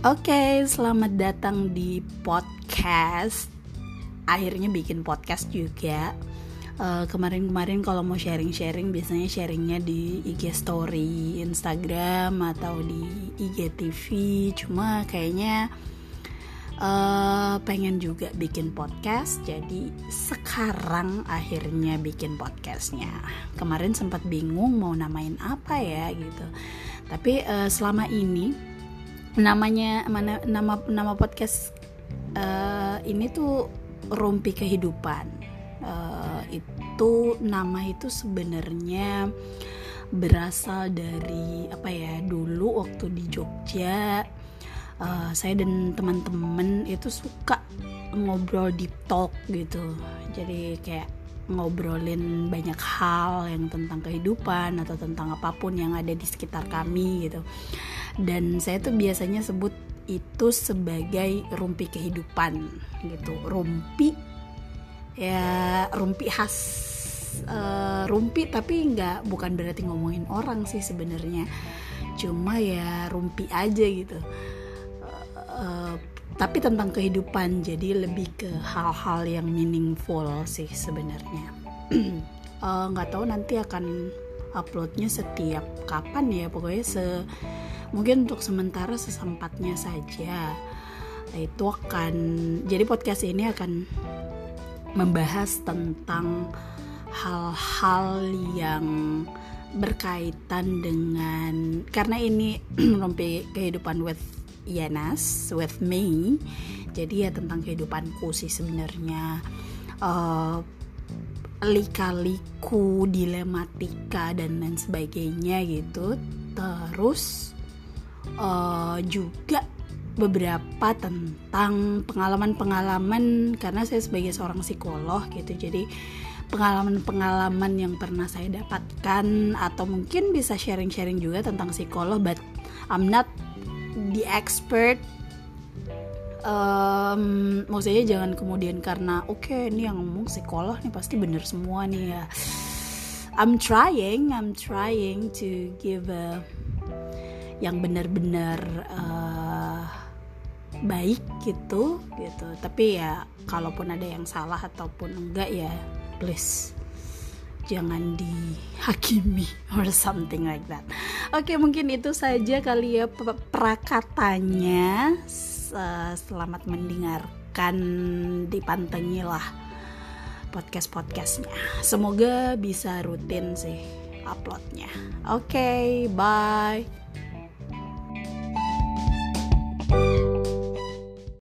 Oke, selamat datang di podcast. Akhirnya bikin podcast juga. Uh, kemarin-kemarin kalau mau sharing-sharing biasanya sharingnya di IG Story, Instagram atau di IGTV. Cuma kayaknya uh, pengen juga bikin podcast, jadi sekarang akhirnya bikin podcastnya. Kemarin sempat bingung mau namain apa ya gitu. Tapi uh, selama ini namanya mana nama nama podcast uh, ini tuh rumpi kehidupan. Uh, itu nama itu sebenarnya berasal dari apa ya dulu waktu di Jogja uh, saya dan teman-teman itu suka ngobrol deep talk gitu. Jadi kayak ngobrolin banyak hal yang tentang kehidupan atau tentang apa pun yang ada di sekitar kami gitu. Dan saya tuh biasanya sebut itu sebagai rumpi kehidupan gitu. Rumpi ya rumpi khas uh, rumpi tapi nggak bukan berarti ngomongin orang sih sebenarnya. Cuma ya rumpi aja gitu. Uh, tapi tentang kehidupan jadi lebih ke hal-hal yang meaningful sih sebenarnya. Nggak uh, tahu nanti akan uploadnya setiap kapan ya pokoknya se mungkin untuk sementara sesempatnya saja. Itu akan jadi podcast ini akan membahas tentang hal-hal yang berkaitan dengan karena ini rompi kehidupan with Yanas with me. Jadi ya tentang kehidupanku sih sebenarnya. Uh, lika-liku dilematika dan lain sebagainya gitu. Terus uh, juga beberapa tentang pengalaman-pengalaman karena saya sebagai seorang psikolog gitu. Jadi pengalaman-pengalaman yang pernah saya dapatkan atau mungkin bisa sharing-sharing juga tentang psikolog but I'm not the expert um, maksudnya jangan kemudian karena oke okay, ini yang ngomong psikolog nih pasti bener semua nih ya I'm trying I'm trying to give a yang benar-benar uh, baik gitu gitu tapi ya kalaupun ada yang salah ataupun enggak ya please jangan dihakimi or something like that. Oke, mungkin itu saja kali ya prakatanya. Selamat mendengarkan, dipantengilah podcast-podcastnya. Semoga bisa rutin sih uploadnya. Oke, bye.